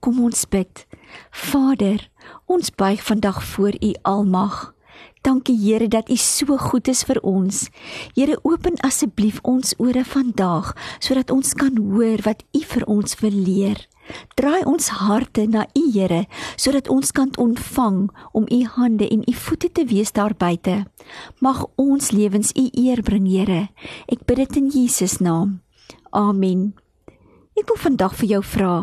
Kom ons bid. Vader, ons buig vandag voor U Almag. Dankie Here dat U so goed is vir ons. Here, open asseblief ons ore vandag sodat ons kan hoor wat U vir ons wil leer. Draai ons harte na U Here sodat ons kan ontvang om U hande en U voete te wees daar buite. Mag ons lewens U eer bring, Here. Ek bid dit in Jesus naam. Amen. Ek wil vandag vir jou vra.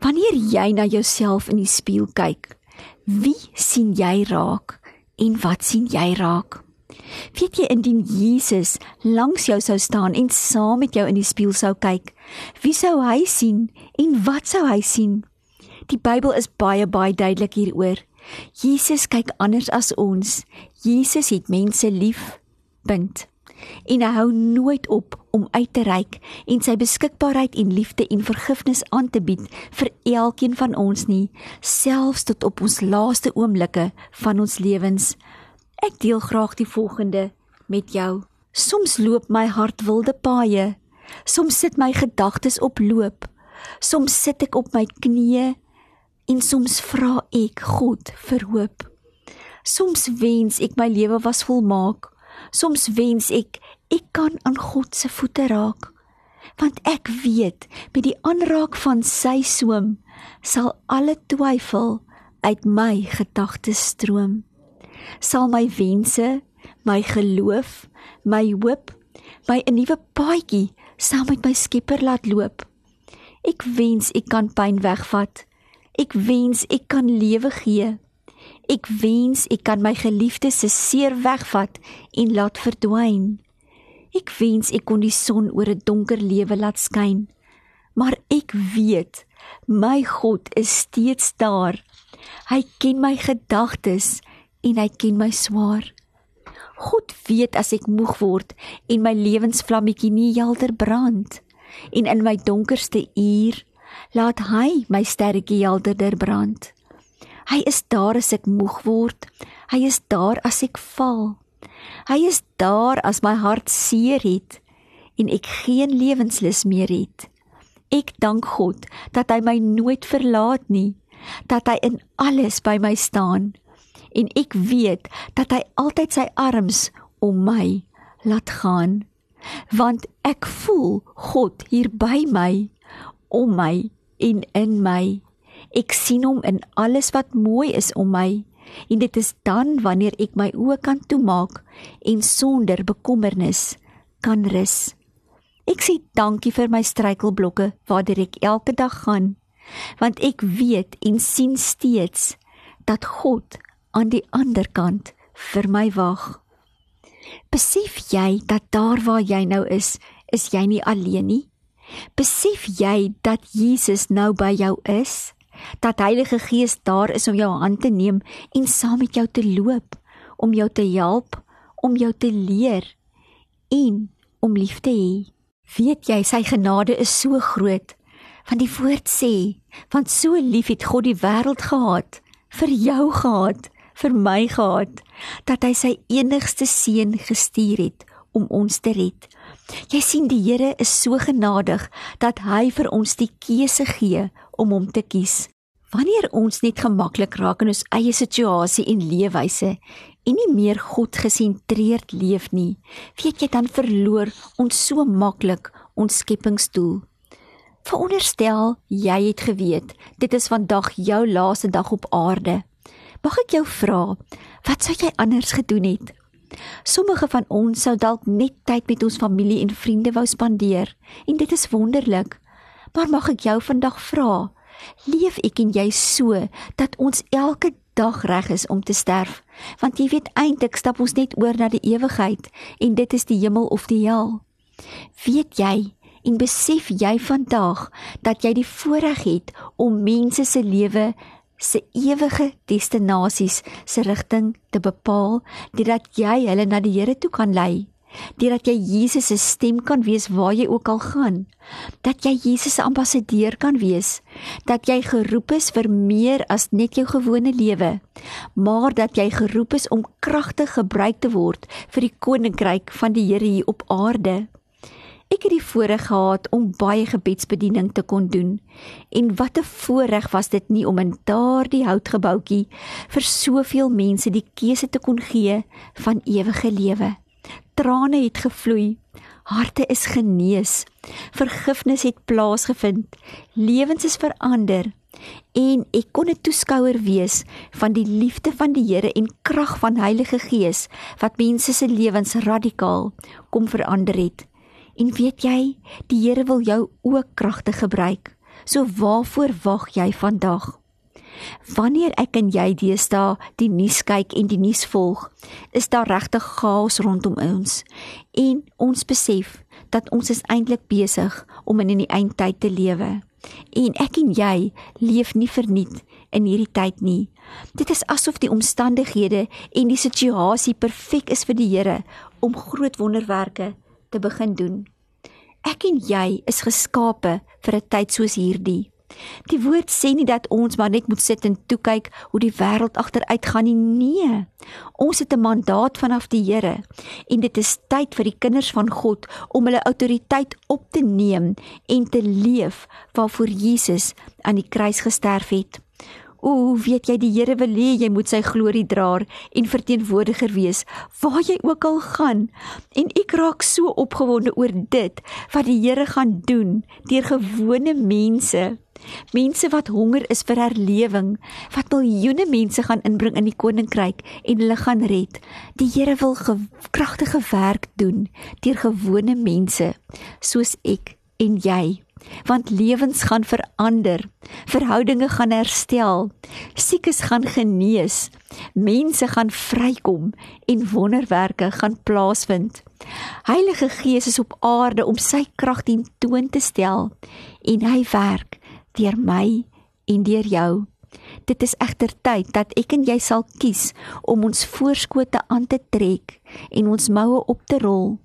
Wanneer jy na jouself in die spieël kyk, wie sien jy raak en wat sien jy raak? Weet jy indien Jesus langs jou sou staan en saam met jou in die spieël sou kyk, wie sou hy sien en wat sou hy sien? Die Bybel is baie baie duidelik hieroor. Jesus kyk anders as ons. Jesus het mense lief. Punt. En hy hou nooit op om uit te reik en sy beskikbaarheid en liefde en vergifnis aan te bied vir elkeen van ons nie, selfs tot op ons laaste oomblikke van ons lewens. Ek deel graag die volgende met jou. Soms loop my hart wilde paaie. Soms sit my gedagtes op loop. Soms sit ek op my knieë en soms vra ek God vir hoop. Soms wens ek my lewe was volmaak. Soms wens ek ek kan aan God se voete raak. Want ek weet met die aanraak van sy soem sal alle twyfel uit my gedagtes stroom sal my wense, my geloof, my hoop, my 'n nuwe paadjie saam met my Skepper laat loop. Ek wens ek kan pyn wegvat. Ek wens ek kan lewe gee. Ek wens ek kan my geliefdes se seer wegvat en laat verdwyn. Ek wens ek kon die son oor 'n donker lewe laat skyn. Maar ek weet my God is steeds daar. Hy ken my gedagtes en hy ken my swaar. God weet as ek moeg word en my lewensvlammetjie nie helder brand en in my donkerste uur laat hy my sterretjie helderder brand. Hy is daar as ek moeg word. Hy is daar as ek val. Hy is daar as my hart seer het en ek geen lewenslus meer het. Ek dank God dat hy my nooit verlaat nie, dat hy in alles by my staan en ek weet dat hy altyd sy arms om my laat gaan want ek voel God hier by my om my en in my ek sien hom in alles wat mooi is om my en dit is dan wanneer ek my oë kan toemaak en sonder bekommernis kan rus ek sê dankie vir my struikelblokke waardeur ek elke dag gaan want ek weet en sien steeds dat God aan die ander kant vir my wag. Besef jy dat daar waar jy nou is, is jy nie alleen nie? Besef jy dat Jesus nou by jou is? Dat Heilige Gees daar is om jou hand te neem en saam met jou te loop, om jou te help, om jou te leer en om lief te hê. Weet jy sy genade is so groot? Want die woord sê, want so lief het God die wêreld gehad, vir jou gehad vir my gehad dat hy sy enigste seun gestuur het om ons te red. Jy sien die Here is so genadig dat hy vir ons die keuse gee om hom te kies. Wanneer ons net gemaklik raak in ons eie situasie en leefwyse en nie meer God gesentreerd leef nie, weet jy dan verloor ons so maklik ons skepingsdoel. Veronderstel jy het geweet dit is vandag jou laaste dag op aarde. Mag ek jou vra, wat sou jy anders gedoen het? Sommige van ons sou dalk net tyd met ons familie en vriende wou spandeer, en dit is wonderlik. Maar mag ek jou vandag vra, leef ek en jy so dat ons elke dag reg is om te sterf? Want jy weet eintlik stap ons net oor na die ewigheid en dit is die hemel of die hel. Weet jy en besef jy vandag dat jy die voorreg het om mense se lewe se ewige destinasies se rigting te bepaal, deurdat jy hulle na die Here toe kan lei deurdat jy Jesus se stem kan wees waar jy ook al gaan. Dat jy Jesus se ambassadeur kan wees. Dat jy geroep is vir meer as net jou gewone lewe. Maar dat jy geroep is om kragtig gebruik te word vir die koninkryk van die Here hier op aarde. Ek het die voorreg gehad om baie gebedsbediening te kon doen. En wat 'n voorreg was dit nie om in daardie houtgebouetjie vir soveel mense die keuse te kon gee van ewige lewe trane het gevloei. Harte is genees. Vergifnis het plaasgevind. Lewens is verander. En ek kon 'n toeskouer wees van die liefde van die Here en krag van Heilige Gees wat mense se lewens radikaal kom verander het. En weet jy, die Here wil jou ook kragtig gebruik. So waarvoor wag jy vandag? Wanneer ek en jy deesdae die nuus kyk en die nuus volg, is daar regtig chaos rondom ons en ons besef dat ons is eintlik besig om in die eindtyd te lewe. En ek en jy leef nie verniet in hierdie tyd nie. Dit is asof die omstandighede en die situasie perfek is vir die Here om groot wonderwerke te begin doen. Ek en jy is geskape vir 'n tyd soos hierdie. Die woord sê nie dat ons maar net moet sit en toe kyk hoe die wêreld agteruit gaan nie. Nee. Ons het 'n mandaat vanaf die Here en dit is tyd vir die kinders van God om hulle autoriteit op te neem en te leef waarvoor Jesus aan die kruis gesterf het. O, weet jy die Here wil hê jy moet sy glorie dra en verteenwoordiger wees waar jy ook al gaan. En ek raak so opgewonde oor dit wat die Here gaan doen deur gewone mense Mense wat honger is vir herlewing, wat miljoene mense gaan inbring in die koninkryk en hulle gaan red. Die Here wil kragtige werk doen deur gewone mense soos ek en jy. Want lewens gaan verander, verhoudinge gaan herstel, siekes gaan genees, mense gaan vrykom en wonderwerke gaan plaasvind. Heilige Gees is op aarde om sy krag teen toon te stel en hy werk deur my en deur jou. Dit is egter tyd dat ek en jy sal kies om ons voorskote aan te trek en ons moue op te rol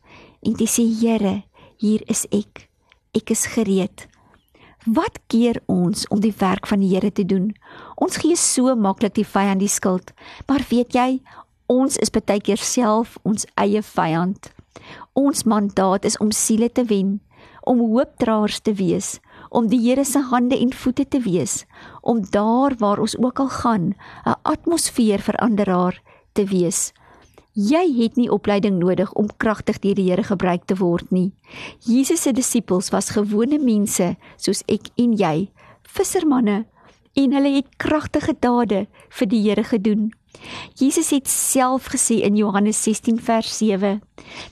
en te sê Here, hier is ek. Ek is gereed. Wat keer ons om die werk van die Here te doen? Ons gee so maklik die vyand die skuld, maar weet jy, ons is baie keer self ons eie vyand. Ons mandaat is om siele te wen, om hoopdraers te wees, om die Here se hande en voete te wees, om daar waar ons ook al gaan, 'n atmosfeerveranderaar te wees. Jy het nie opleiding nodig om kragtig deur die Here gebruik te word nie. Jesus se disippels was gewone mense soos ek en jy, vissermanne, en hulle het kragtige dade vir die Here gedoen. Jesus het self gesê in Johannes 16 vers 7: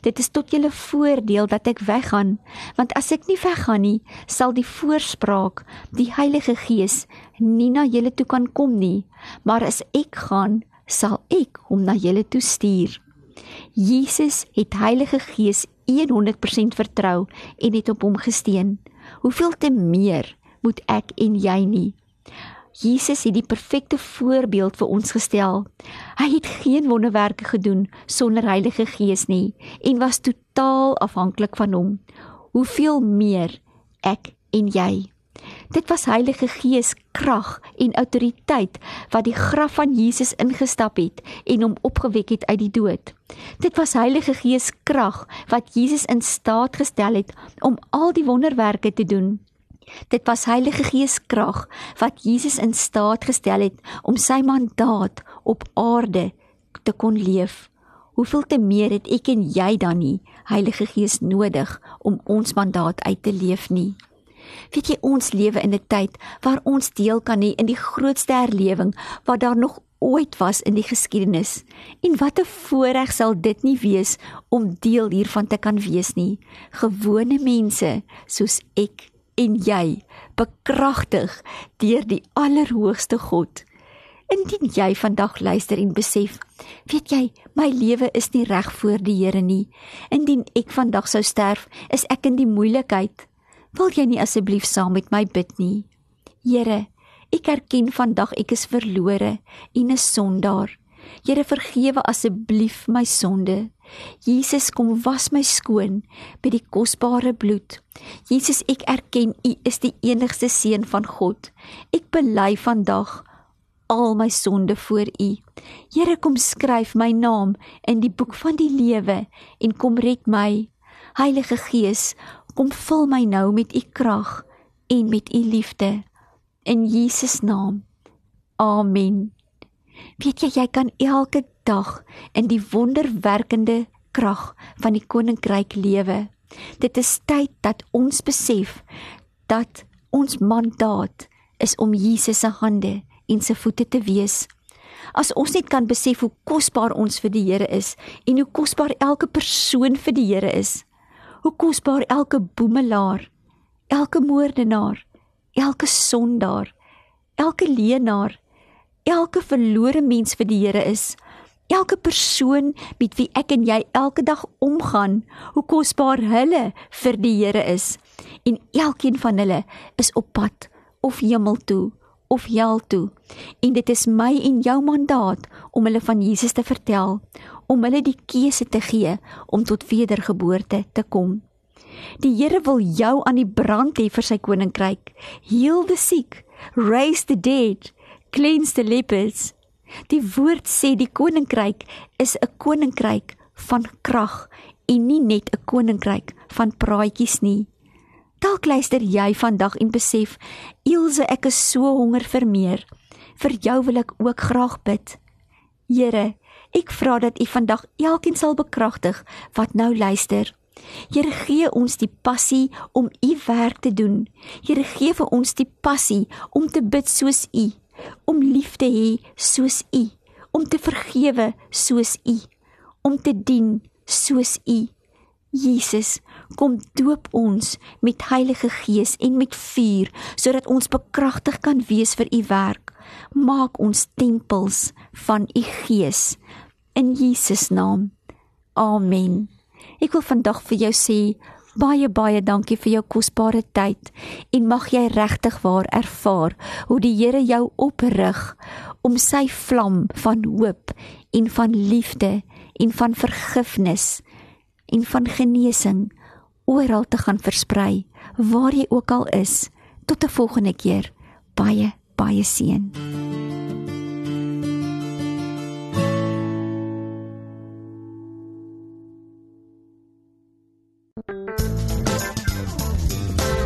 Dit is tot julle voordeel dat ek weggaan, want as ek nie weggaan nie, sal die voorspraak, die Heilige Gees, nie na julle toe kan kom nie, maar as ek gaan, sal ek hom na julle toe stuur. Jesus het Heilige Gees 100% vertrou en het op hom gesteun. Hoeveel te meer moet ek en jy nie? Jesus het die perfekte voorbeeld vir ons gestel. Hy het geen wonderwerke gedoen sonder Heilige Gees nie en was totaal afhanklik van hom. Hoeveel meer ek en jy. Dit was Heilige Gees krag en autoriteit wat die graf van Jesus ingestap het en hom opgewek het uit die dood. Dit was Heilige Gees krag wat Jesus in staat gestel het om al die wonderwerke te doen. Dit was Heilige Gees krag wat Jesus in staat gestel het om sy mandaat op aarde te kon leef. Hoeveel te meer het ek en jy dan nie Heilige Gees nodig om ons mandaat uit te leef nie? Weet jy ons lewe in 'n tyd waar ons deel kan hê in die grootste herlewing wat daar nog ooit was in die geskiedenis. En wat 'n voorreg sal dit nie wees om deel hiervan te kan wees nie. Gewone mense soos ek en jy bekragtig deur die allerhoogste God. Indien jy vandag luister en besef, weet jy, my lewe is nie reg voor die Here nie. Indien ek vandag sou sterf, is ek in die moeilikheid. Wil jy nie asseblief saam met my bid nie? Here, Ek erken vandag ek is verlore en 'n sondaar. Here vergewe asseblief my sonde. Jesus kom was my skoon by die kosbare bloed. Jesus, ek erken U is die enigste seun van God. Ek bely vandag al my sonde voor U. Here kom skryf my naam in die boek van die lewe en kom red my. Heilige Gees, kom vul my nou met U krag en met U liefde. In Jesus naam. Amen. Weet jy jy kan elke dag in die wonderwerkende krag van die koninkryk lewe. Dit is tyd dat ons besef dat ons mandaat is om Jesus se hande en se voete te wees. As ons net kan besef hoe kosbaar ons vir die Here is en hoe kosbaar elke persoon vir die Here is. Hoe kosbaar elke boemelaar, elke moordenaar, elke sondaar, elke leenaar, elke verlore mens vir die Here is. Elke persoon met wie ek en jy elke dag omgaan, hoe kosbaar hulle vir die Here is. En elkeen van hulle is op pad of hemel toe of hel toe. En dit is my en jou mandaat om hulle van Jesus te vertel, om hulle die keuse te gee om tot wedergeboorte te kom. Die Here wil jou aan die brand hê vir sy koninkryk. Heal the sick, raise the dead, cleanse the lepers. Die woord sê die koninkryk is 'n koninkryk van krag en nie net 'n koninkryk van praatjies nie. Dalk luister jy vandag en besef, Ilse, ek is so honger vir meer. Vir jou wil ek ook graag bid. Here, ek vra dat U vandag elkeen sal bekragtig wat nou luister. Here gee ons die passie om u werk te doen. Here gee vir ons die passie om te bid soos u om lief te hê soos U, om te vergewe soos U, om te dien soos U. Jesus, kom doop ons met Heilige Gees en met vuur sodat ons bekragtig kan wees vir U werk. Maak ons tempels van U Gees in Jesus naam. Amen. Ek wil vandag vir jou sê Baie baie dankie vir jou kosbare tyd. En mag jy regtig waar ervaar hoe die Here jou oprig om sy vlam van hoop en van liefde en van vergifnis en van genesing oral te gaan versprei waar jy ook al is. Tot 'n volgende keer. Baie baie seën